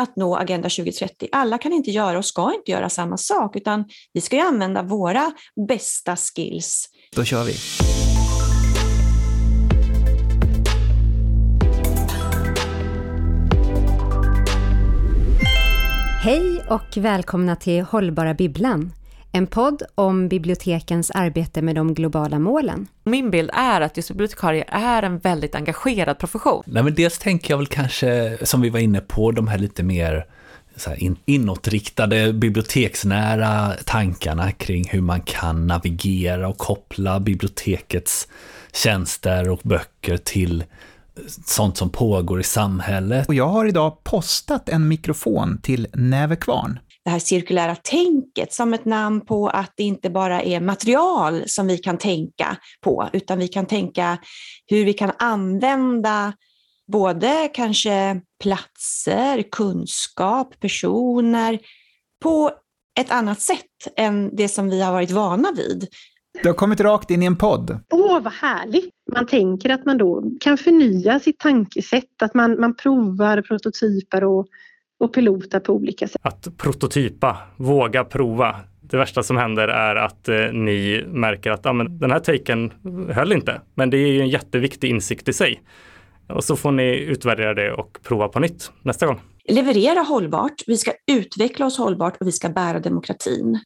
att nå Agenda 2030. Alla kan inte göra och ska inte göra samma sak, utan vi ska ju använda våra bästa skills. Då kör vi. Hej och välkomna till Hållbara Bibblan. En podd om bibliotekens arbete med de globala målen. Min bild är att just bibliotekarier är en väldigt engagerad profession. Nej, men dels tänker jag väl kanske, som vi var inne på, de här lite mer så här inåtriktade, biblioteksnära tankarna kring hur man kan navigera och koppla bibliotekets tjänster och böcker till sånt som pågår i samhället. Och jag har idag postat en mikrofon till Nävekvarn. Det här cirkulära tänket som ett namn på att det inte bara är material som vi kan tänka på, utan vi kan tänka hur vi kan använda både kanske platser, kunskap, personer på ett annat sätt än det som vi har varit vana vid. Du har kommit rakt in i en podd. Åh, vad härligt! Man tänker att man då kan förnya sitt tankesätt, att man, man provar, prototyper och, och pilotar på olika sätt. Att prototypa, våga prova. Det värsta som händer är att eh, ni märker att ah, men den här taken höll inte. Men det är ju en jätteviktig insikt i sig. Och så får ni utvärdera det och prova på nytt nästa gång. Leverera hållbart, vi ska utveckla oss hållbart och vi ska bära demokratin.